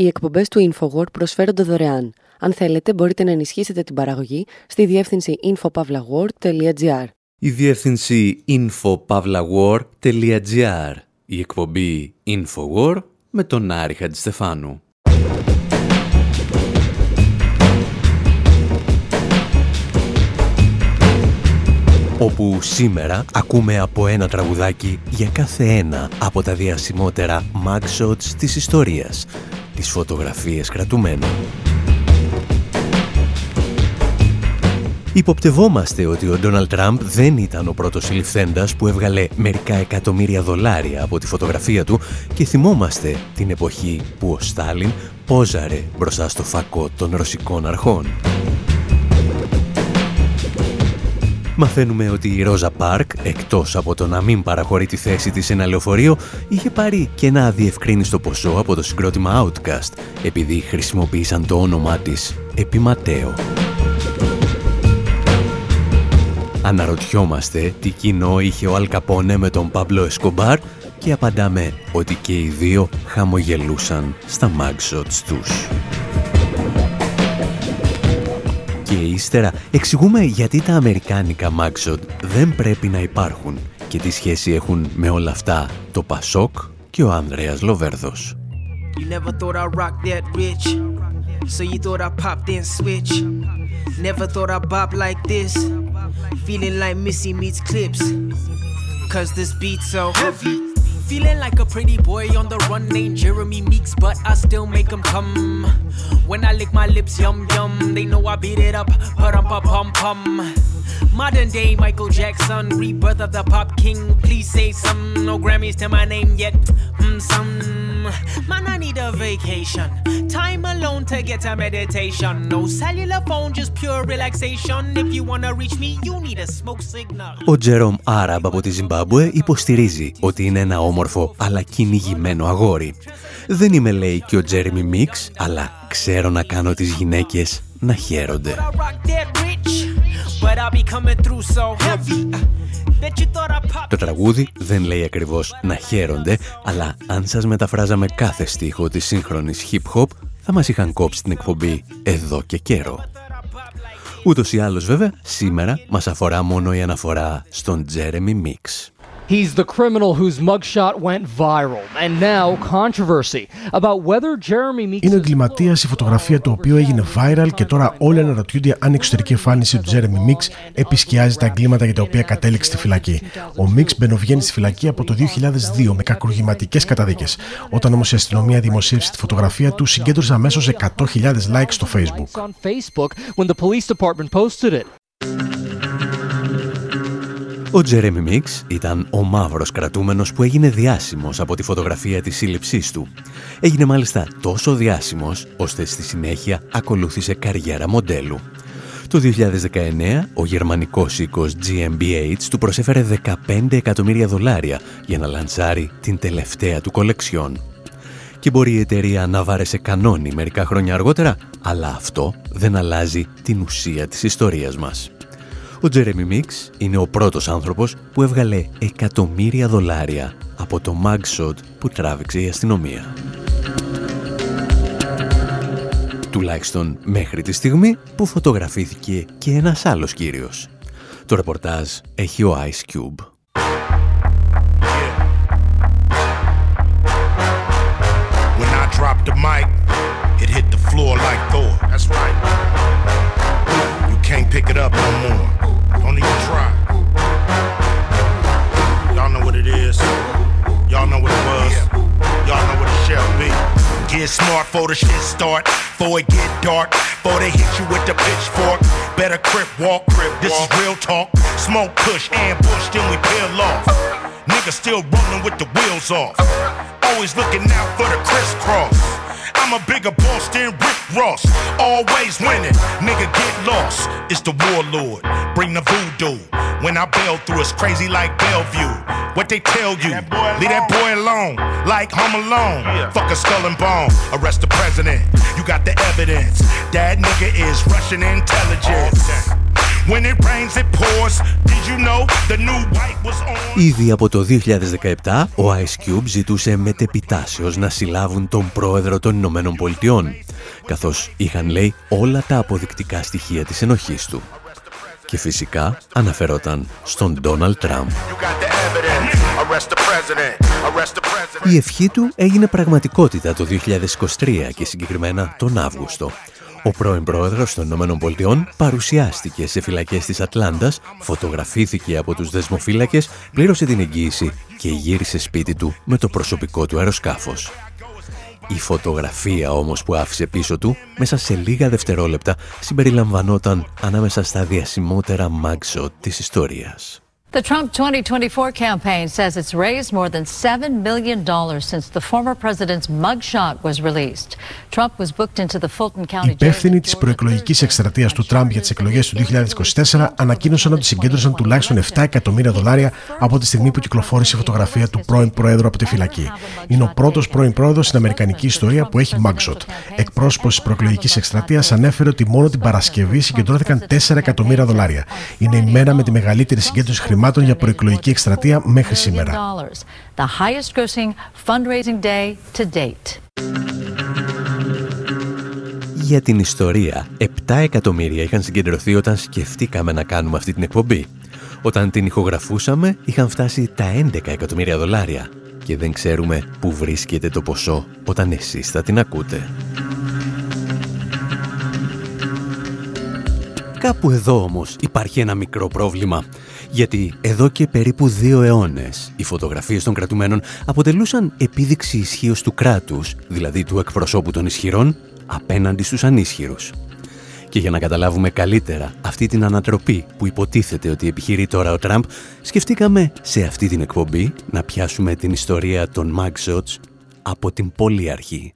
Οι εκπομπές του InfoWord προσφέρονται δωρεάν. Αν θέλετε, μπορείτε να ενισχύσετε την παραγωγή στη διεύθυνση infopavlagor.gr. Η διεύθυνση infopavlagor.gr. Η εκπομπή InfoWord με τον Άρη Χατζηστεφάνου. όπου σήμερα ακούμε από ένα τραγουδάκι για κάθε ένα από τα διασημότερα mugshots της ιστορίας, τις φωτογραφίες κρατουμένων. Υποπτευόμαστε ότι ο Ντόναλτ Τραμπ δεν ήταν ο πρώτος συλληφθέντας που έβγαλε μερικά εκατομμύρια δολάρια από τη φωτογραφία του και θυμόμαστε την εποχή που ο Στάλιν πόζαρε μπροστά στο φακό των ρωσικών αρχών. Μαθαίνουμε ότι η Ρόζα Πάρκ, εκτός από το να μην παραχωρεί τη θέση της σε ένα λεωφορείο, είχε πάρει και ένα αδιευκρίνιστο ποσό από το συγκρότημα Outcast, επειδή χρησιμοποίησαν το όνομά της επιματέο. Αναρωτιόμαστε τι κοινό είχε ο Αλκαπόνε με τον Παμπλό Εσκομπάρ και απαντάμε ότι και οι δύο χαμογελούσαν στα mugshots τους. Και ύστερα εξηγούμε γιατί τα αμερικάνικα mugshot δεν πρέπει να υπάρχουν και τι σχέση έχουν με όλα αυτά το Πασόκ και ο Ανδρέας Λοβέρδος. You never thought I'd rock that rich So you thought I popped and switch Never thought I'd bop like this Feeling like Missy meets clips Cause this beat so heavy Feeling like a pretty boy on the run named Jeremy Meeks, but I still make them come. When I lick my lips, yum yum, they know I beat it up, but I'm pum pum. Modern day Michael Jackson, rebirth of the pop king. Please say some, no Grammys to my name yet. Mm, some, man, I need a vacation. Time alone to get a meditation. No cellular phone, just pure relaxation. If you wanna reach me, you need a smoke signal. Ο Τζέρομ Άραμπ από τη Ζιμπάμπουε υποστηρίζει ότι είναι ένα όμορφο αλλά κυνηγημένο αγόρι. Δεν είμαι λέει και ο Τζέρεμι Μίξ, αλλά ξέρω να κάνω τις γυναίκες να χαίρονται. Το τραγούδι δεν λέει ακριβώς να χαίρονται, αλλά αν σας μεταφράζαμε κάθε στίχο της σύγχρονης hip-hop, θα μας είχαν κόψει την εκπομπή εδώ και καιρό. Ούτως ή άλλως βέβαια, σήμερα μας αφορά μόνο η αναφορά στον Jeremy Mix. He's the criminal whose mugshot went viral. And now controversy about whether Jeremy Meeks Είναι εγκληματίας η φωτογραφία του οποίου έγινε viral και τώρα όλοι αναρωτιούνται αν η εξωτερική εμφάνιση του Jeremy Mix επισκιάζει τα εγκλήματα για τα οποία κατέληξε στη φυλακή. Ο Mix μπαινοβγαίνει στη φυλακή από το 2002 με κακουργηματικές καταδίκες. Όταν όμως η αστυνομία δημοσίευσε τη φωτογραφία του, συγκέντρωσε αμέσως 100.000 likes στο Facebook. Ο Τζερέμι Μίξ ήταν ο μαύρος κρατούμενος που έγινε διάσημος από τη φωτογραφία της σύλληψής του. Έγινε μάλιστα τόσο διάσημος, ώστε στη συνέχεια ακολούθησε καριέρα μοντέλου. Το 2019, ο γερμανικός οίκος GmbH του προσέφερε 15 εκατομμύρια δολάρια για να λανσάρει την τελευταία του κολεξιόν. Και μπορεί η εταιρεία να βάρεσε κανόνι μερικά χρόνια αργότερα, αλλά αυτό δεν αλλάζει την ουσία της ιστορίας μας. Ο Τζέρεμι Μίξ είναι ο πρώτος άνθρωπος που έβγαλε εκατομμύρια δολάρια από το mugshot που τράβηξε η αστυνομία. Τουλάχιστον μέχρι τη στιγμή που φωτογραφήθηκε και ένας άλλος κύριος. Το ρεπορτάζ έχει ο Ice Cube. When I dropped the mic, it hit the floor like Thor. That's right. Can't pick it up no more. Don't even try. Y'all know what it is. Y'all know what it was. Y'all know what it shall be. Get smart for the shit start. Before it get dark. Before they hit you with the pitchfork. Better crip walk. Crip this is real talk. Smoke push, ambush, then we peel off. Niggas still rolling with the wheels off. Always looking out for the crisscross. I'm a bigger boss than Rick Ross. Always winning. Nigga, get lost. It's the warlord. Bring the voodoo. When I bail through, it's crazy like Bellevue. What they tell you? Leave that boy alone. Like Home Alone. Yeah. Fuck a skull and bone. Arrest the president. You got the evidence. That nigga is Russian intelligence. Ήδη από το 2017 ο Ice Cube ζητούσε μετεπιτάσεως να συλλάβουν τον πρόεδρο των Ηνωμένων Πολιτειών, καθώς είχαν λέει όλα τα αποδεικτικά στοιχεία της ενοχής του. Και φυσικά αναφερόταν στον Ντόναλτ Τραμπ. Η ευχή του έγινε πραγματικότητα το 2023 και συγκεκριμένα τον Αύγουστο. Ο πρώην πρόεδρος των ΗΠΑ παρουσιάστηκε σε φυλακές της Ατλάντας, φωτογραφήθηκε από τους δεσμοφύλακες, πλήρωσε την εγγύηση και γύρισε σπίτι του με το προσωπικό του αεροσκάφος. Η φωτογραφία όμως που άφησε πίσω του, μέσα σε λίγα δευτερόλεπτα, συμπεριλαμβανόταν ανάμεσα στα διασημότερα mugshot της ιστορίας. The Trump 2024 campaign says it's raised more than $7 million since the former president's mugshot was released. Trump was booked into the Fulton County Υπεύθυνοι της προεκλογικής εκστρατείας του Τραμπ για τις εκλογές του 2024 ανακοίνωσαν ότι συγκέντρωσαν τουλάχιστον 7 εκατομμύρια δολάρια από τη στιγμή που κυκλοφόρησε η φωτογραφία του πρώην Προέδρου από τη φυλακή. Είναι ο πρώτος πρώην Πρόεδρος στην Αμερικανική ιστορία που έχει mugshot. Εκπρόσωπος της προεκλογικής εκστρατείας ανέφερε ότι μόνο την Παρασκευή συγκεντρώθηκαν 4 εκατομμύρια δολάρια. Είναι η μέρα με τη μεγαλύτερη συγκέντρωση χρημάτων χρημάτων για προεκλογική εκστρατεία μέχρι σήμερα. Για την ιστορία, 7 εκατομμύρια είχαν συγκεντρωθεί όταν σκεφτήκαμε να κάνουμε αυτή την εκπομπή. Όταν την ηχογραφούσαμε, είχαν φτάσει τα 11 εκατομμύρια δολάρια και δεν ξέρουμε πού βρίσκεται το ποσό όταν εσείς θα την ακούτε. Κάπου εδώ όμως υπάρχει ένα μικρό πρόβλημα. Γιατί εδώ και περίπου δύο αιώνες οι φωτογραφίες των κρατουμένων αποτελούσαν επίδειξη ισχύως του κράτους, δηλαδή του εκπροσώπου των ισχυρών, απέναντι στους ανίσχυρους. Και για να καταλάβουμε καλύτερα αυτή την ανατροπή που υποτίθεται ότι επιχειρεί τώρα ο Τραμπ, σκεφτήκαμε σε αυτή την εκπομπή να πιάσουμε την ιστορία των mugshots από την πολύ αρχή.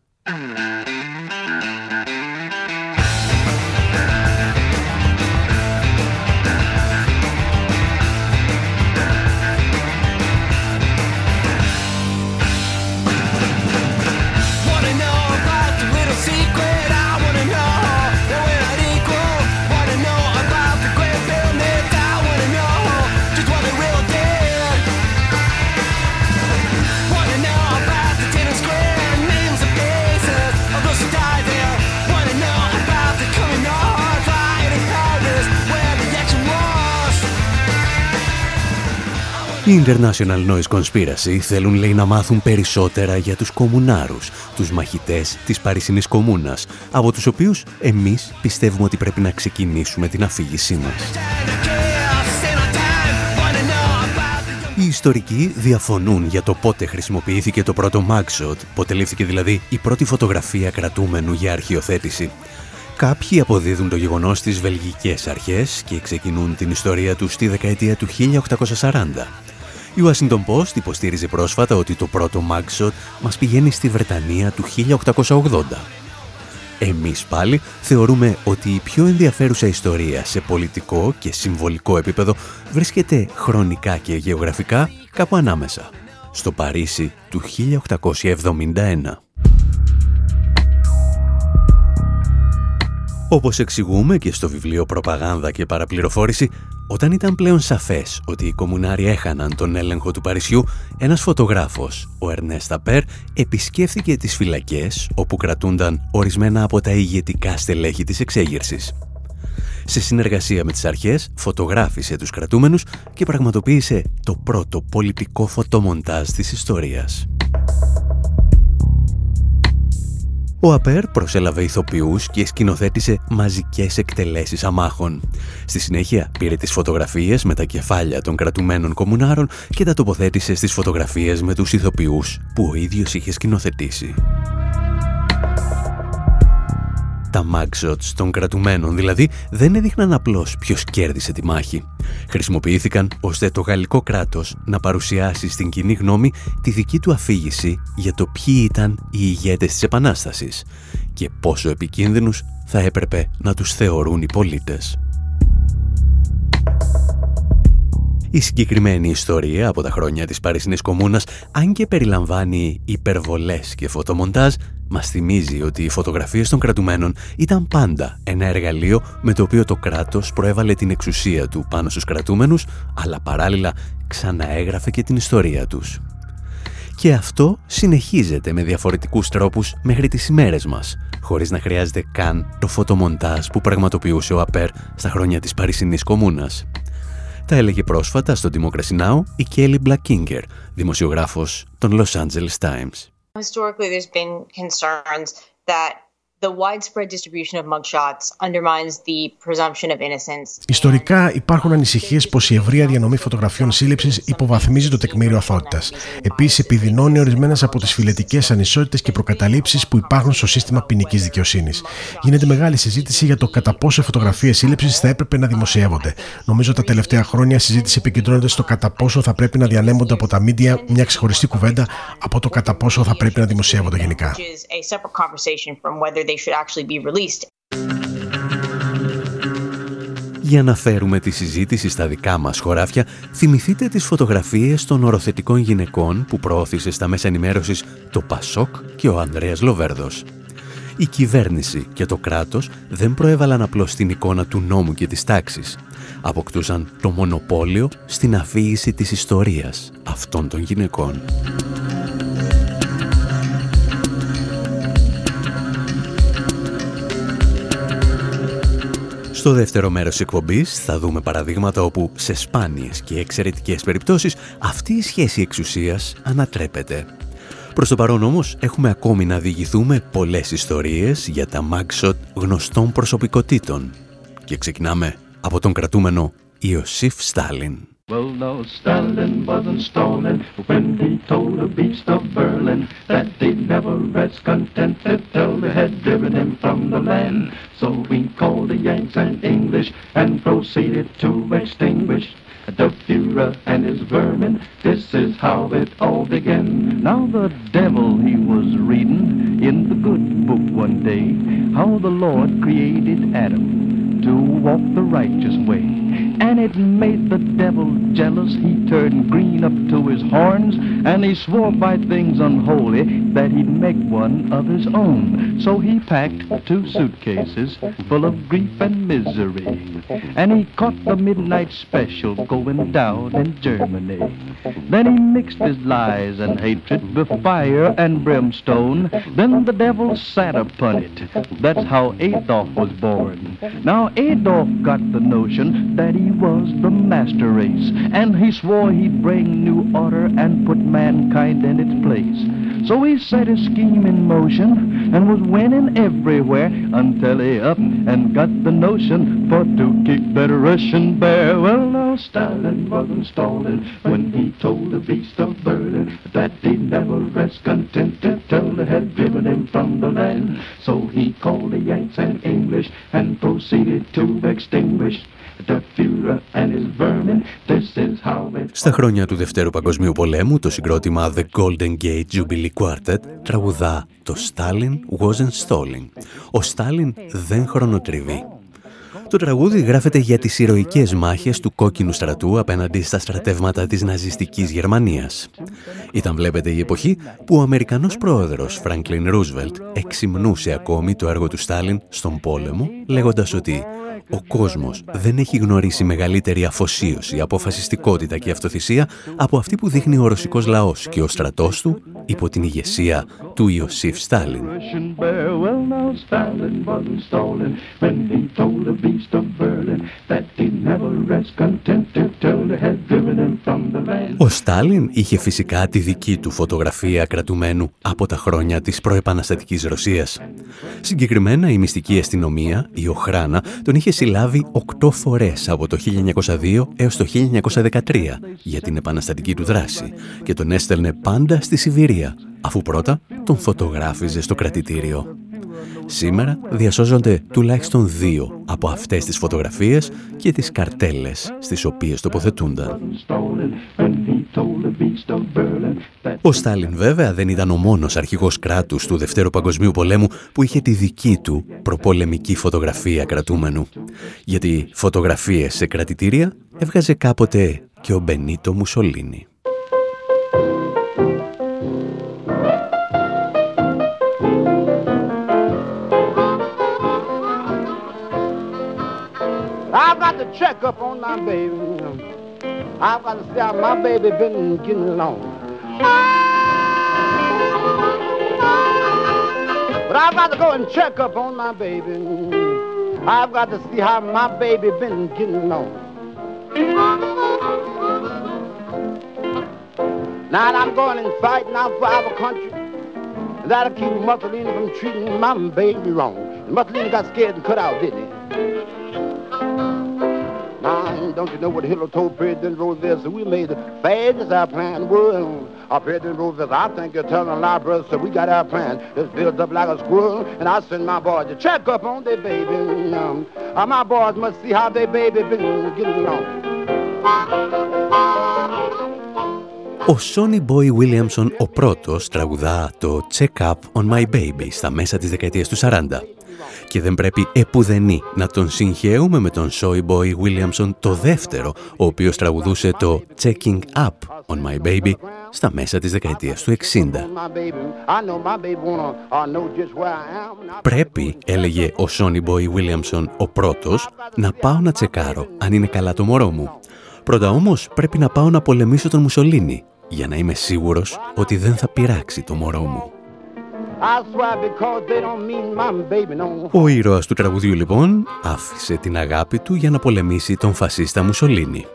Η International Noise Conspiracy θέλουν λέει να μάθουν περισσότερα για τους κομμουνάρους, τους μαχητές της Παρισινής Κομμούνας, από τους οποίους εμείς πιστεύουμε ότι πρέπει να ξεκινήσουμε την αφήγησή μας. Οι ιστορικοί διαφωνούν για το πότε χρησιμοποιήθηκε το πρώτο mugshot, πότε λήφθηκε δηλαδή η πρώτη φωτογραφία κρατούμενου για αρχιοθέτηση. Κάποιοι αποδίδουν το γεγονός στις βελγικές αρχές και ξεκινούν την ιστορία τους στη δεκαετία του 1840. Η Washington Post υποστήριζε πρόσφατα ότι το πρώτο mugshot μας πηγαίνει στη Βρετανία του 1880. Εμείς πάλι θεωρούμε ότι η πιο ενδιαφέρουσα ιστορία σε πολιτικό και συμβολικό επίπεδο βρίσκεται χρονικά και γεωγραφικά κάπου ανάμεσα, στο Παρίσι του 1871. Όπως εξηγούμε και στο βιβλίο «Προπαγάνδα και παραπληροφόρηση», όταν ήταν πλέον σαφές ότι οι κομμουνάροι έχαναν τον έλεγχο του Παρισιού, ένας φωτογράφος, ο Ερνέστα Πέρ, επισκέφθηκε τις φυλακές όπου κρατούνταν ορισμένα από τα ηγετικά στελέχη της εξέγερσης. Σε συνεργασία με τις αρχές, φωτογράφησε τους κρατούμενους και πραγματοποίησε το πρώτο πολιτικό φωτομοντάζ της ιστορίας. Ο Απέρ προσέλαβε ηθοποιούς και σκηνοθέτησε μαζικές εκτελέσεις αμάχων. Στη συνέχεια πήρε τις φωτογραφίες με τα κεφάλια των κρατουμένων κομμουνάρων και τα τοποθέτησε στις φωτογραφίες με τους ηθοποιούς που ο ίδιος είχε σκηνοθετήσει τα mugshots των κρατουμένων δηλαδή δεν έδειχναν απλώς ποιος κέρδισε τη μάχη. Χρησιμοποιήθηκαν ώστε το γαλλικό κράτος να παρουσιάσει στην κοινή γνώμη τη δική του αφήγηση για το ποιοι ήταν οι ηγέτες της Επανάστασης και πόσο επικίνδυνους θα έπρεπε να τους θεωρούν οι πολίτες. Η συγκεκριμένη ιστορία από τα χρόνια της Παρισινής Κομμούνας, αν και περιλαμβάνει υπερβολές και φωτομοντάζ, μας θυμίζει ότι οι φωτογραφίες των κρατουμένων ήταν πάντα ένα εργαλείο με το οποίο το κράτος προέβαλε την εξουσία του πάνω στους κρατούμενους, αλλά παράλληλα ξαναέγραφε και την ιστορία τους. Και αυτό συνεχίζεται με διαφορετικούς τρόπους μέχρι τις ημέρες μας, χωρίς να χρειάζεται καν το φωτομοντάζ που πραγματοποιούσε ο Απέρ στα χρόνια της Παρισινής Κομμούνας. Τα έλεγε πρόσφατα στο Democracy Now! η Kelly Blackinger, δημοσιογράφος των Los Angeles Times. Historically, there's been concerns that Ιστορικά υπάρχουν ανησυχίες πως η ευρεία διανομή φωτογραφιών σύλληψης υποβαθμίζει το τεκμήριο αθότητας. Επίσης, επιδεινώνει ορισμένες από τις φιλετικές ανισότητες και προκαταλήψεις που υπάρχουν στο σύστημα ποινικής δικαιοσύνης. Γίνεται μεγάλη συζήτηση για το κατά πόσο οι φωτογραφίες σύλληψης θα έπρεπε να δημοσιεύονται. Νομίζω τα τελευταία χρόνια η συζήτηση επικεντρώνεται στο κατά πόσο θα πρέπει να διανέμονται από τα μίντια μια ξεχωριστή κουβέντα από το κατά πόσο θα πρέπει να δημοσιεύονται γενικά should actually be released. Για να φέρουμε τη συζήτηση στα δικά μας χωράφια, θυμηθείτε τις φωτογραφίες των οροθετικών γυναικών που προώθησε στα μέσα ενημέρωσης το Πασόκ και ο Ανδρέας Λοβέρδος. Η κυβέρνηση και το κράτος δεν προέβαλαν απλώς την εικόνα του νόμου και της τάξης. Αποκτούσαν το μονοπόλιο στην αφήγηση της ιστορίας αυτών των γυναικών. Στο δεύτερο μέρος της εκπομπής θα δούμε παραδείγματα όπου σε σπάνιες και εξαιρετικές περιπτώσεις αυτή η σχέση εξουσίας ανατρέπεται. Προς το παρόν όμως έχουμε ακόμη να διηγηθούμε πολλές ιστορίες για τα mugshot γνωστών προσωπικότητων. Και ξεκινάμε από τον κρατούμενο Ιωσήφ Στάλιν. Well, no, Stalin wasn't stalling when he told the beast of Berlin that they'd never rest contented till they had driven him from the land. So we called the Yanks and English and proceeded to extinguish the Führer and his vermin. This is how it all began. Now the devil he was reading in the good book one day how the Lord created Adam to walk the righteous way. And it made the devil jealous. He turned green up to his horns, and he swore by things unholy that he'd make one of his own. So he packed two suitcases full of grief and misery. And he caught the midnight special going down in Germany. Then he mixed his lies and hatred with fire and brimstone. Then the devil sat upon it. That's how Adolf was born. Now Adolf got the notion that he was the master race, and he swore he'd bring new order and put mankind in its place. So he set his scheme in motion and was winning everywhere until he up and got the notion for to keep that Russian bear. Well, now Stalin wasn't stalling when he told the beast of Berlin that he'd never rest contented till they had driven him from the land. So he called the Yanks and English and proceeded to extinguish Στα χρόνια του Δευτέρου Παγκοσμίου Πολέμου, το συγκρότημα The Golden Gate Jubilee Quartet τραγουδά «Το Stalin wasn't stalling». Ο Στάλιν δεν χρονοτριβεί. Το τραγούδι γράφεται για τις ηρωικές μάχες του κόκκινου στρατού απέναντι στα στρατεύματα της ναζιστικής Γερμανίας. Ήταν βλέπετε η εποχή που ο Αμερικανός πρόεδρος Φρανκλίν Ρούσβελτ εξυμνούσε ακόμη το έργο του Στάλιν στον πόλεμο λέγοντας ότι ο κόσμος δεν έχει γνωρίσει μεγαλύτερη αφοσίωση, αποφασιστικότητα και αυτοθυσία από αυτή που δείχνει ο ρωσικός λαός και ο στρατός του υπό την ηγεσία του Ιωσήφ Στάλιν. Ο Στάλιν είχε φυσικά τη δική του φωτογραφία κρατουμένου από τα χρόνια της προεπαναστατικής Ρωσίας. Συγκεκριμένα η μυστική αστυνομία, η Οχράνα, τον είχε συλλάβει οκτώ φορές από το 1902 έως το 1913 για την επαναστατική του δράση και τον έστελνε πάντα στη Σιβηρία, αφού πρώτα τον φωτογράφιζε στο κρατητήριο. Σήμερα διασώζονται τουλάχιστον δύο από αυτές τις φωτογραφίες και τις καρτέλες στις οποίες τοποθετούνταν. Ο Στάλιν βέβαια δεν ήταν ο μόνος αρχηγός κράτους του Δευτέρου Παγκοσμίου Πολέμου που είχε τη δική του προπολεμική φωτογραφία κρατούμενου. Γιατί φωτογραφίες σε κρατητήρια έβγαζε κάποτε και ο Μπενίτο Μουσολίνη. I've got to check up on my baby. I've got to see how my baby been getting along. But I've got to go and check up on my baby. I've got to see how my baby been getting along. Now I'm going and fighting out for our country. That'll keep Mussolini from treating my baby wrong. Mussolini got scared and cut out, didn't he? Now, don't you know what Hitler told President Roosevelt? So we made the fastest our plan was. Our President Roosevelt, I think you're telling a lie, brother. So we got our plan. Just built up like a squirrel, and I send my boys to check up on their baby. Um, uh, my boys must see how their baby been getting along. Ο Sonny Boy Williamson ο πρώτος τραγουδά το Check Up on My Baby στα μέσα της δεκαετίας του 40 και δεν πρέπει επουδενή να τον συγχαίουμε με τον Soy Boy Williamson το δεύτερο, ο οποίος τραγουδούσε το Checking Up on My Baby στα μέσα της δεκαετίας του 60. Πρέπει, έλεγε ο Sonny Boy Williamson ο πρώτος, να πάω να τσεκάρω αν είναι καλά το μωρό μου. Πρώτα όμως πρέπει να πάω να πολεμήσω τον Μουσολίνη για να είμαι σίγουρος ότι δεν θα πειράξει το μωρό μου. Ο ήρωας του τραγουδιού λοιπόν άφησε την αγάπη του για να πολεμήσει τον φασίστα Μουσολίνη.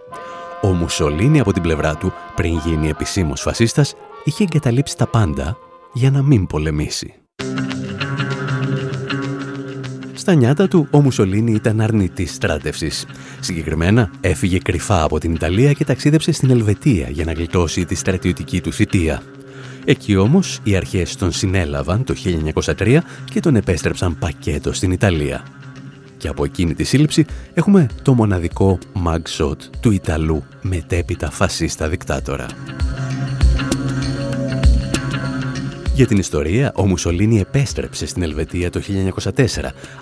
Ο Μουσολίνη από την πλευρά του, πριν γίνει επισήμως φασίστας, είχε εγκαταλείψει τα πάντα για να μην πολεμήσει. Στα νιάτα του, ο Μουσολίνη ήταν αρνητής στράτευσης. Συγκεκριμένα, έφυγε κρυφά από την Ιταλία και ταξίδεψε στην Ελβετία για να γλιτώσει τη στρατιωτική του θητεία. Εκεί όμως οι αρχές τον συνέλαβαν το 1903 και τον επέστρεψαν πακέτο στην Ιταλία. Και από εκείνη τη σύλληψη έχουμε το μοναδικό mugshot του Ιταλού μετέπειτα φασίστα δικτάτορα. Για την ιστορία, ο Μουσολίνη επέστρεψε στην Ελβετία το 1904,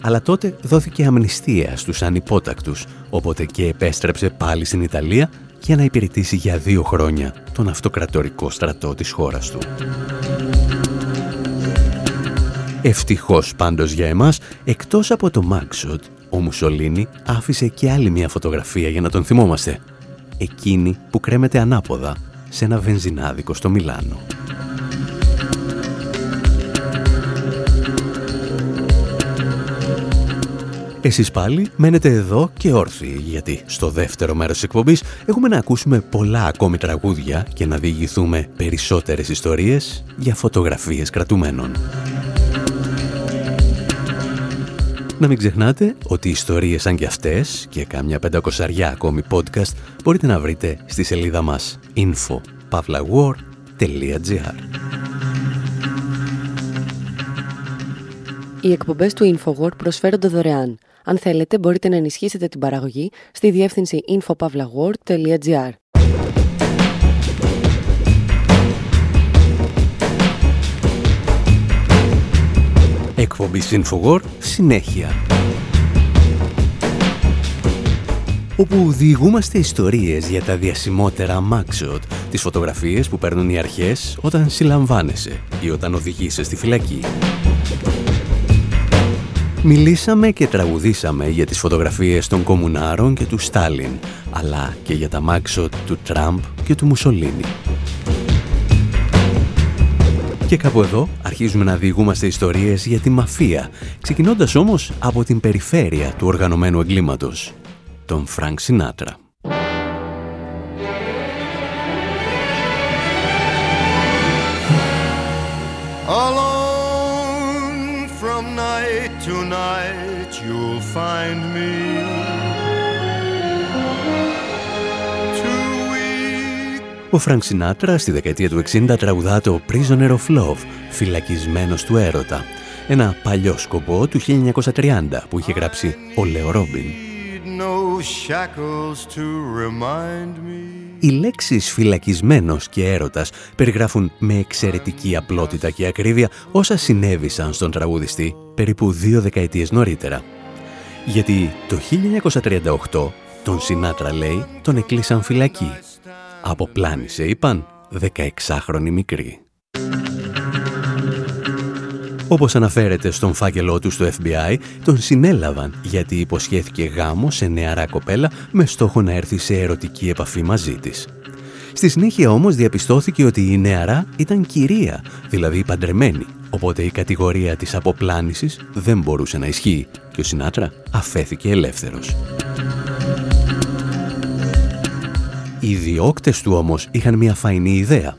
αλλά τότε δόθηκε αμνηστία στους ανυπότακτους, οπότε και επέστρεψε πάλι στην Ιταλία για να υπηρετήσει για δύο χρόνια τον αυτοκρατορικό στρατό της χώρας του. Ευτυχώς πάντως για εμάς, εκτός από το Μάξοτ, ο Μουσολίνη άφησε και άλλη μια φωτογραφία για να τον θυμόμαστε. Εκείνη που κρέμεται ανάποδα σε ένα βενζινάδικο στο Μιλάνο. Εσείς πάλι μένετε εδώ και όρθιοι, γιατί στο δεύτερο μέρος της εκπομπής έχουμε να ακούσουμε πολλά ακόμη τραγούδια και να διηγηθούμε περισσότερες ιστορίες για φωτογραφίες κρατουμένων. Να μην ξεχνάτε ότι ιστορίες σαν και αυτές και κάμια πεντακοσαριά ακόμη podcast μπορείτε να βρείτε στη σελίδα μας info.pavlawar.gr Οι εκπομπές του InfoWord προσφέρονται δωρεάν. Αν θέλετε, μπορείτε να ενισχύσετε την παραγωγή στη διεύθυνση infopavlagor.gr. Εκπομπή InfoWord συνέχεια. όπου διηγούμαστε ιστορίες για τα διασημότερα mugshot, τις φωτογραφίες που παίρνουν οι αρχές όταν συλλαμβάνεσαι ή όταν οδηγείσαι στη φυλακή. Μιλήσαμε και τραγουδήσαμε για τις φωτογραφίες των κομμουνάρων και του Στάλιν, αλλά και για τα mugshot του Τραμπ και του Μουσολίνη. Και κάπου εδώ αρχίζουμε να διηγούμαστε ιστορίες για τη μαφία, ξεκινώντας όμως από την περιφέρεια του οργανωμένου εγκλήματος, τον Φρανκ Σινάτρα. You'll find me Ο Φρανκ Σινάτρα στη δεκαετία του 60 τραγουδά το Prisoner of Love, φυλακισμένος του έρωτα. ένα παλιό σκοπό του 1930 που είχε γράψει ο Λέο Ρόμπιν. Οι λέξεις φυλακισμένος και έρωτας περιγράφουν με εξαιρετική απλότητα και ακρίβεια όσα συνέβησαν στον τραγουδιστή περίπου δύο δεκαετίες νωρίτερα. Γιατί το 1938 τον Σινάτρα λέει τον εκλείσαν φυλακή. Αποπλάνησε είπαν 16χρονη μικρή. Όπως αναφέρεται στον φάκελό του στο FBI, τον συνέλαβαν γιατί υποσχέθηκε γάμο σε νεαρά κοπέλα με στόχο να έρθει σε ερωτική επαφή μαζί της. Στη συνέχεια όμως διαπιστώθηκε ότι η νεαρά ήταν κυρία, δηλαδή παντρεμένη, οπότε η κατηγορία της αποπλάνησης δεν μπορούσε να ισχύει και ο Σινάτρα αφέθηκε ελεύθερος. Οι διώκτες του όμως είχαν μια φαϊνή ιδέα.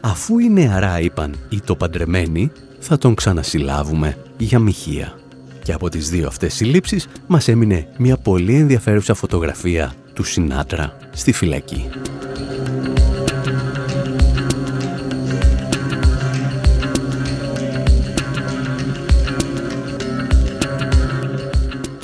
Αφού η νεαρά είπαν ή το παντρεμένη, θα τον ξανασυλλάβουμε για μοιχεία. Και από τις δύο αυτές συλλήψεις μας έμεινε μια πολύ ενδιαφέρουσα φωτογραφία του Σινάτρα στη φυλακή.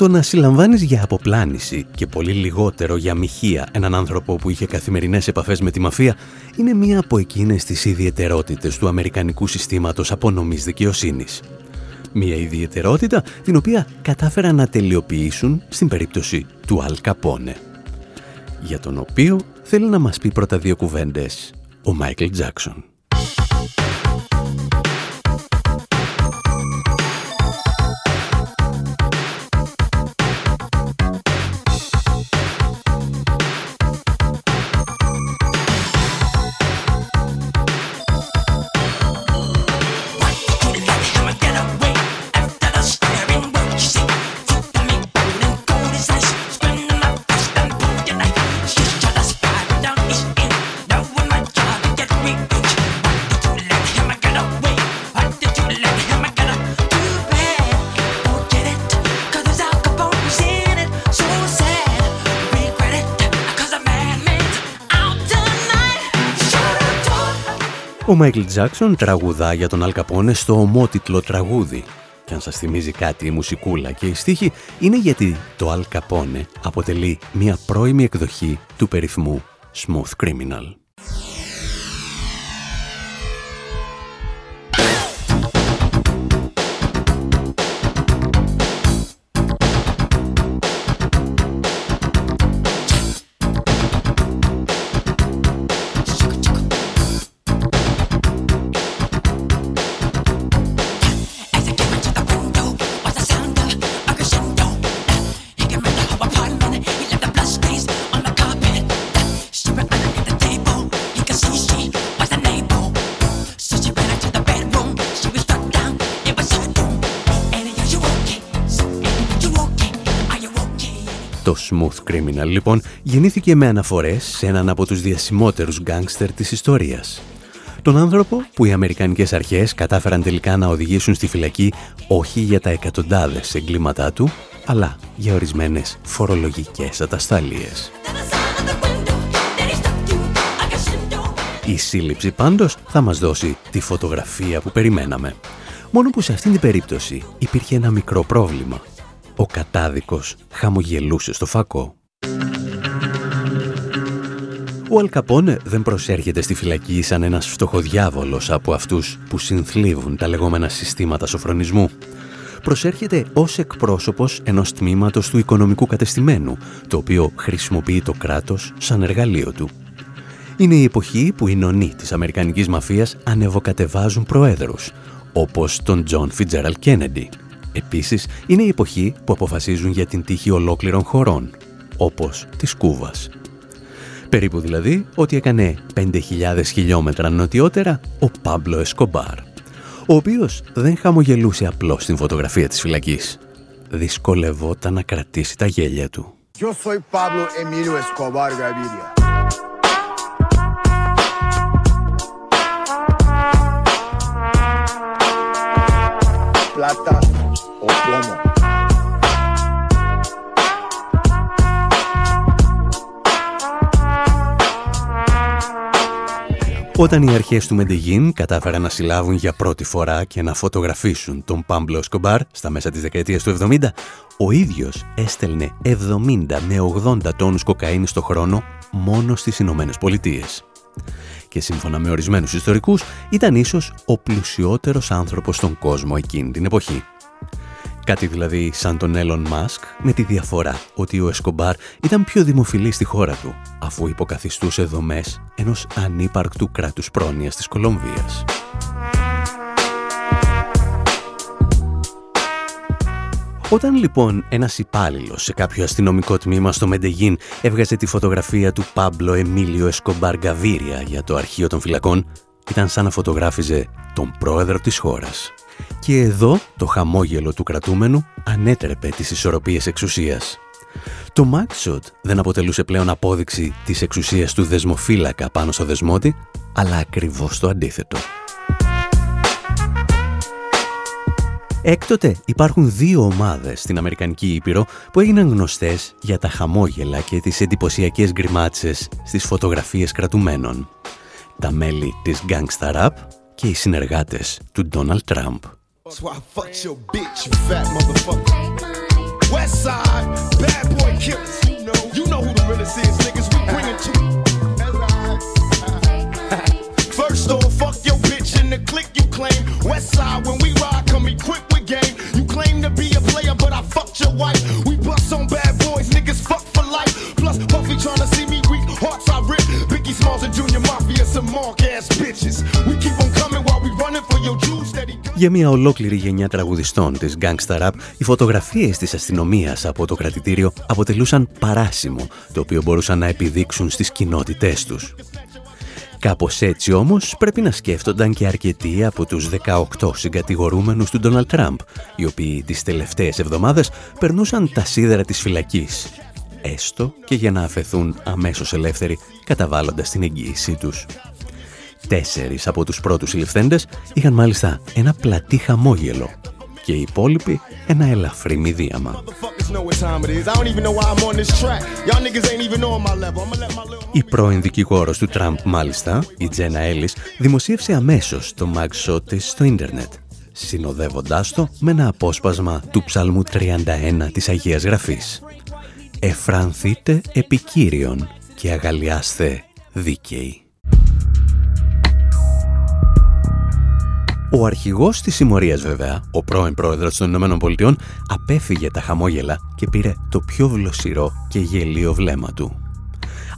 Το να συλλαμβάνεις για αποπλάνηση και πολύ λιγότερο για μοιχεία έναν άνθρωπο που είχε καθημερινές επαφές με τη μαφία είναι μία από εκείνες τις ιδιαιτερότητες του Αμερικανικού συστήματος απονομής δικαιοσύνης. Μία ιδιαιτερότητα την οποία κατάφεραν να τελειοποιήσουν στην περίπτωση του Αλ Καπόνε, για τον οποίο θέλει να μας πει πρώτα δύο κουβέντες ο Μάικλ Τζάκσον. Ο Μάικλ Τζάκσον τραγουδά για τον Αλκαπόνε στο ομότιτλο τραγούδι. Και αν σας θυμίζει κάτι η μουσικούλα και η στίχη, είναι γιατί το Αλκαπόνε αποτελεί μια πρώιμη εκδοχή του περίφημου Smooth Criminal. Criminal, λοιπόν, γεννήθηκε με αναφορές σε έναν από τους διασημότερους γκάνγκστερ της ιστορίας. Τον άνθρωπο που οι Αμερικανικές αρχές κατάφεραν τελικά να οδηγήσουν στη φυλακή όχι για τα εκατοντάδες εγκλήματά του, αλλά για ορισμένες φορολογικές αταστάλειες. Η σύλληψη πάντως θα μας δώσει τη φωτογραφία που περιμέναμε. Μόνο που σε αυτήν την περίπτωση υπήρχε ένα μικρό πρόβλημα ο κατάδικος χαμογελούσε στο φακό. Ο Αλκαπόνε δεν προσέρχεται στη φυλακή σαν ένας φτωχοδιάβολος από αυτούς που συνθλίβουν τα λεγόμενα συστήματα σοφρονισμού. Προσέρχεται ως εκπρόσωπος ενός τμήματος του οικονομικού κατεστημένου, το οποίο χρησιμοποιεί το κράτος σαν εργαλείο του. Είναι η εποχή που οι νονοί της Αμερικανικής μαφίας ανεβοκατεβάζουν προέδρους, όπως τον Τζον Φιτζέραλ Κέννεντι, Επίσης, είναι η εποχή που αποφασίζουν για την τύχη ολόκληρων χωρών, όπως της Κούβας. Περίπου δηλαδή ότι έκανε 5.000 χιλιόμετρα νοτιότερα ο Πάμπλο Εσκομπάρ, ο οποίος δεν χαμογελούσε απλώς στην φωτογραφία της φυλακής. Δυσκολευόταν να κρατήσει τα γέλια του. Yo soy Pablo Emilio Escobar Gaviria. Plata o plomo. Όταν οι αρχές του Μεντεγίν κατάφεραν να συλλάβουν για πρώτη φορά και να φωτογραφίσουν τον Πάμπλο Σκομπάρ στα μέσα της δεκαετίας του 70, ο ίδιος έστελνε 70 με 80 τόνους κοκαίνης το χρόνο μόνο στις Ηνωμένες Πολιτείες. Και σύμφωνα με ορισμένους ιστορικούς, ήταν ίσως ο πλουσιότερος άνθρωπος στον κόσμο εκείνη την εποχή. Κάτι δηλαδή σαν τον Έλλον Μάσκ με τη διαφορά ότι ο Εσκομπάρ ήταν πιο δημοφιλής στη χώρα του αφού υποκαθιστούσε δομές ενός ανύπαρκτου κράτους πρόνοιας της Κολομβίας. Όταν λοιπόν ένας υπάλληλος σε κάποιο αστυνομικό τμήμα στο Μεντεγίν έβγαζε τη φωτογραφία του Πάμπλο Εμίλιο Εσκομπάρ Γκαβίρια για το αρχείο των φυλακών, ήταν σαν να φωτογράφιζε τον πρόεδρο της χώρας. Και εδώ το χαμόγελο του κρατούμενου ανέτρεπε τις ισορροπίες εξουσίας. Το Μάξοτ δεν αποτελούσε πλέον απόδειξη της εξουσίας του δεσμοφύλακα πάνω στο δεσμότη, αλλά ακριβώς το αντίθετο. Έκτοτε υπάρχουν δύο ομάδες στην Αμερικανική Ήπειρο που έγιναν γνωστές για τα χαμόγελα και τις εντυπωσιακές γκριμάτσες στις φωτογραφίες κρατουμένων. Τα μέλη της Gangsta Rap και οι συνεργάτες του Donald Trump. First off, fuck your bitch in the click you claim. West side, when we ride, come equipped with game. You claim to be a player, but I fucked your wife. We bust on bad boys, niggas fuck for life. Plus, Puffy trying to see me weak, hearts I rip. Biggie Smalls and Junior Mafia, some mark ass bitches. We keep Για μια ολόκληρη γενιά τραγουδιστών της Gangsta Rap, οι φωτογραφίες της αστυνομίας από το κρατητήριο αποτελούσαν παράσημο, το οποίο μπορούσαν να επιδείξουν στις κοινότητές τους. Κάπως έτσι όμως πρέπει να σκέφτονταν και αρκετοί από τους 18 συγκατηγορούμενους του Ντόναλτ Τραμπ, οι οποίοι τις τελευταίες εβδομάδες περνούσαν τα σίδερα της φυλακής, έστω και για να αφαιθούν αμέσως ελεύθεροι καταβάλλοντας την εγγύησή τους. Τέσσερις από τους πρώτους συλληφθέντες είχαν μάλιστα ένα πλατή χαμόγελο και οι υπόλοιποι ένα ελαφρύ μηδίαμα. Η πρώην δικηγόρος του Τραμπ μάλιστα, η Τζένα Έλλης, δημοσίευσε αμέσως το mugshot της στο ίντερνετ, συνοδεύοντάς το με ένα απόσπασμα του ψαλμού 31 της Αγίας Γραφής. «Εφρανθείτε επικύριον και αγαλιάστε δίκαιοι». Ο αρχηγός της συμμορίας βέβαια, ο πρώην πρόεδρος των Ηνωμένων Πολιτειών, απέφυγε τα χαμόγελα και πήρε το πιο βλοσιρό και γελίο βλέμμα του.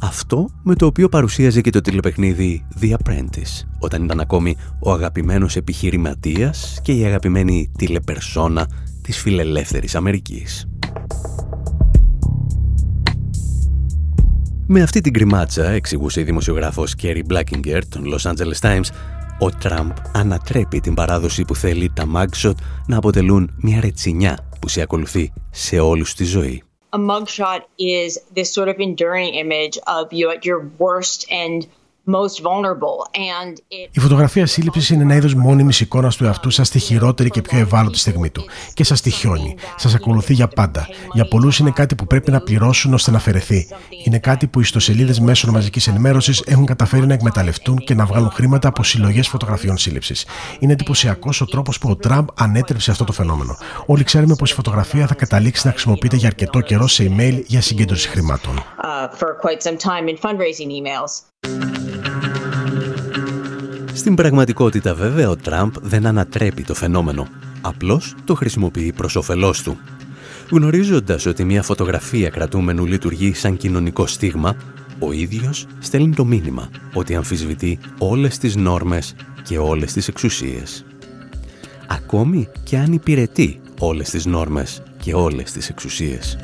Αυτό με το οποίο παρουσίαζε και το τηλεπαιχνίδι The Apprentice, όταν ήταν ακόμη ο αγαπημένος επιχειρηματίας και η αγαπημένη τηλεπερσόνα της φιλελεύθερης Αμερικής. Με αυτή την κρυμάτσα, εξηγούσε η δημοσιογράφος Kerry Blackinger των Los Angeles Times, ο Τραμπ ανατρέπει την παράδοση που θέλει τα mugshot να αποτελούν μια ρετσινιά που σε ακολουθεί σε όλους τη ζωή. A mugshot is this sort of enduring image of you at your worst and η φωτογραφία σύλληψης είναι ένα είδος μόνιμης εικόνας του εαυτού σας στη χειρότερη και πιο ευάλωτη στιγμή του. Και σας τυχιώνει. Σας ακολουθεί για πάντα. Για πολλούς είναι κάτι που πρέπει να πληρώσουν ώστε να αφαιρεθεί. Είναι κάτι που οι ιστοσελίδες μέσων μαζικής ενημέρωσης έχουν καταφέρει να εκμεταλλευτούν και να βγάλουν χρήματα από συλλογές φωτογραφιών σύλληψης. Είναι εντυπωσιακός ο τρόπος που ο Τραμπ ανέτρεψε αυτό το φαινόμενο. Όλοι ξέρουμε πως η φωτογραφία θα καταλήξει να χρησιμοποιείται για αρκετό καιρό σε email για συγκέντρωση χρημάτων. Uh, στην πραγματικότητα βέβαια ο Τραμπ δεν ανατρέπει το φαινόμενο. Απλώς το χρησιμοποιεί προς όφελός του. Γνωρίζοντας ότι μια φωτογραφία κρατούμενου λειτουργεί σαν κοινωνικό στίγμα, ο ίδιος στέλνει το μήνυμα ότι αμφισβητεί όλες τις νόρμες και όλες τις εξουσίες. Ακόμη και αν υπηρετεί όλες τις νόρμες και όλες τις εξουσίες.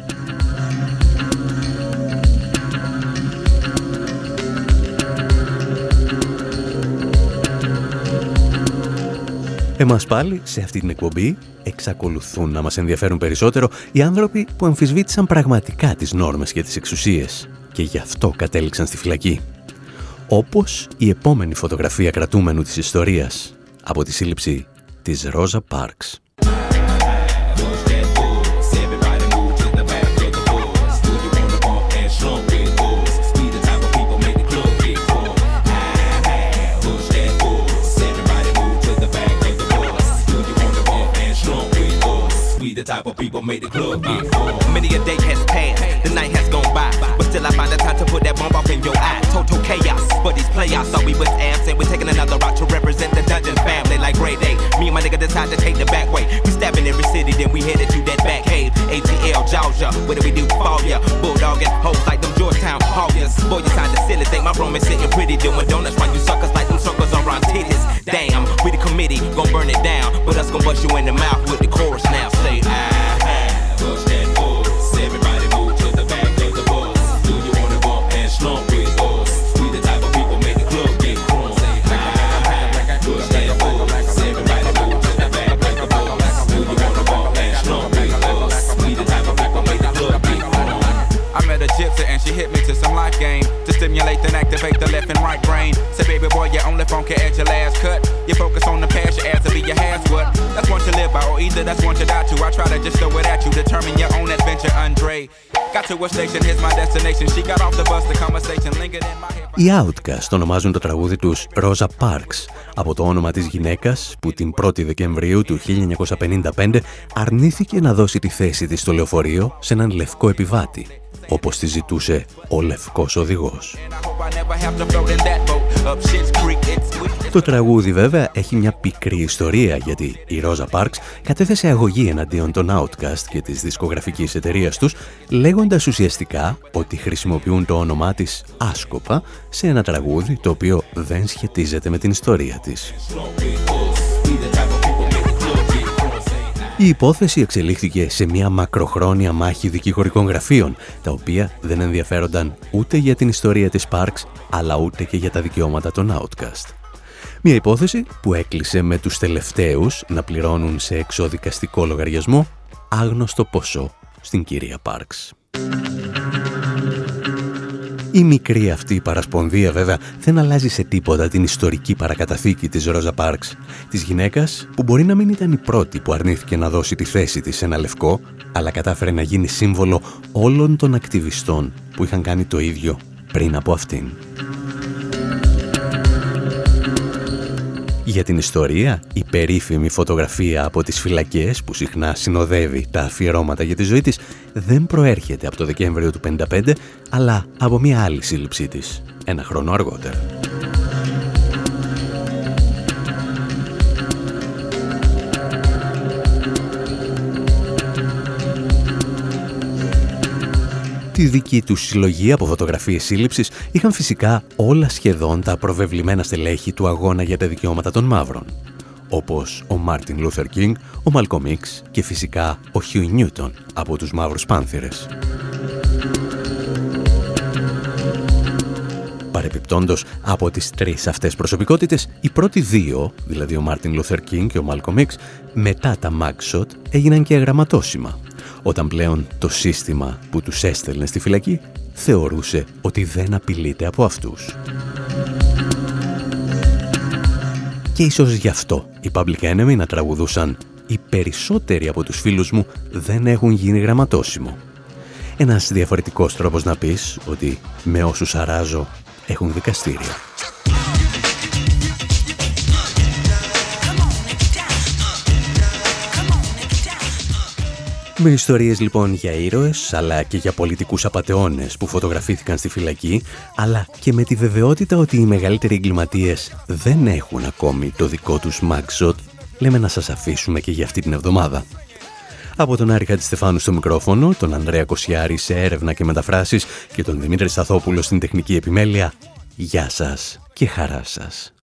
Εμάς πάλι, σε αυτή την εκπομπή, εξακολουθούν να μας ενδιαφέρουν περισσότερο οι άνθρωποι που αμφισβήτησαν πραγματικά τις νόρμες και τις εξουσίες και γι' αυτό κατέληξαν στη φυλακή. Όπως η επόμενη φωτογραφία κρατούμενου της ιστορίας από τη σύλληψη της Ρόζα Πάρξ. We the type of people make the club get full. Many a day has passed, the night has gone by, but still I find the time to put that bomb off in your eye. Total chaos, but these playoffs thought we was absent. We're taking another route to represent the dungeon family like grade Day. Me and my nigga decide to take the back way. We stabbing every city, then we headed to that back cave. ATL, Georgia, what do we do for ya? Bulldogging hoes like them Georgetown Hoggers. Boy, you the silly, think my room is sitting pretty, doing donuts while you suckers like suckers around titties. Damn, we the committee, gon' burn it down, but us gon' bust you in the mouth with the chorus now. Say, ah, gypsy and she hit me to some life game to stimulate and activate the left and right brain. Say, baby boy, you only funky at your last cut. You focus on the past, your ass to be your has what. That's one to live by, or either that's one to die to. I try to just throw it at you, determine your own adventure, Andre. Got to a station, here's my destination. She got off the bus, the conversation lingered in my head. Οι Outcast ονομάζουν το τραγούδι τους Rosa Parks από το όνομα της γυναίκας που την 1η Δεκεμβρίου του 1955 αρνήθηκε να δώσει τη θέση της στο λεωφορείο σε έναν λευκό επιβάτη όπως τη ζητούσε ο λευκός οδηγός. And I hope I never have to float in that boat up Shit's Creek. It's sweet. Το τραγούδι βέβαια έχει μια πικρή ιστορία γιατί η Rosa Parks κατέθεσε αγωγή εναντίον των Outcast και της δισκογραφικής εταιρείας τους λέγοντας ουσιαστικά ότι χρησιμοποιούν το όνομά της άσκοπα σε ένα τραγούδι το οποίο δεν σχετίζεται με την ιστορία της. Η υπόθεση εξελίχθηκε σε μια μακροχρόνια μάχη δικηγορικών γραφείων, τα οποία δεν ενδιαφέρονταν ούτε για την ιστορία της Parks, αλλά ούτε και για τα δικαιώματα των Outcast. Μια υπόθεση που έκλεισε με τους τελευταίους να πληρώνουν σε εξοδικαστικό λογαριασμό άγνωστο ποσό στην κυρία Πάρξ. Η μικρή αυτή παρασπονδία βέβαια δεν αλλάζει σε τίποτα την ιστορική παρακαταθήκη της Ρόζα Πάρξ, της γυναίκας που μπορεί να μην ήταν η πρώτη που αρνήθηκε να δώσει τη θέση της σε ένα λευκό, αλλά κατάφερε να γίνει σύμβολο όλων των ακτιβιστών που είχαν κάνει το ίδιο πριν από αυτήν. Για την ιστορία, η περίφημη φωτογραφία από τις φυλακές που συχνά συνοδεύει τα αφιερώματα για τη ζωή της δεν προέρχεται από το Δεκέμβριο του 1955, αλλά από μια άλλη σύλληψή της, ένα χρόνο αργότερα. Τη δική του συλλογή από φωτογραφίες σύλληψης είχαν φυσικά όλα σχεδόν τα προβεβλημένα στελέχη του αγώνα για τα δικαιώματα των μαύρων, όπως ο Μάρτιν Λούθερ Κίνγκ, ο Μάλκομ Χ και φυσικά ο Χιούι Νιούτον από τους Μαύρους Πάνθυρες. Παρεπιπτόντος από τις τρεις αυτές προσωπικότητες, οι πρώτοι δύο, δηλαδή ο Μάρτιν Λούθερ Κίνγκ και ο Μάλκομ Χ, μετά τα Mugshot έγιναν και γραμματόσημα, όταν πλέον το σύστημα που τους έστελνε στη φυλακή θεωρούσε ότι δεν απειλείται από αυτούς. Και ίσως γι' αυτό οι Public Enemy να τραγουδούσαν «Οι περισσότεροι από τους φίλους μου δεν έχουν γίνει γραμματόσημο». Ένας διαφορετικός τρόπος να πεις ότι με όσους αράζω έχουν δικαστήρια. Με ιστορίες λοιπόν για ήρωες, αλλά και για πολιτικούς απατεώνες που φωτογραφήθηκαν στη φυλακή, αλλά και με τη βεβαιότητα ότι οι μεγαλύτεροι εγκληματίες δεν έχουν ακόμη το δικό τους mugshot, λέμε να σας αφήσουμε και για αυτή την εβδομάδα. Από τον Άρη Χατζηστεφάνου στο μικρόφωνο, τον Ανδρέα Κοσιάρη σε έρευνα και μεταφράσεις και τον Δημήτρη Σταθόπουλο στην τεχνική επιμέλεια, γεια σας και χαρά σας.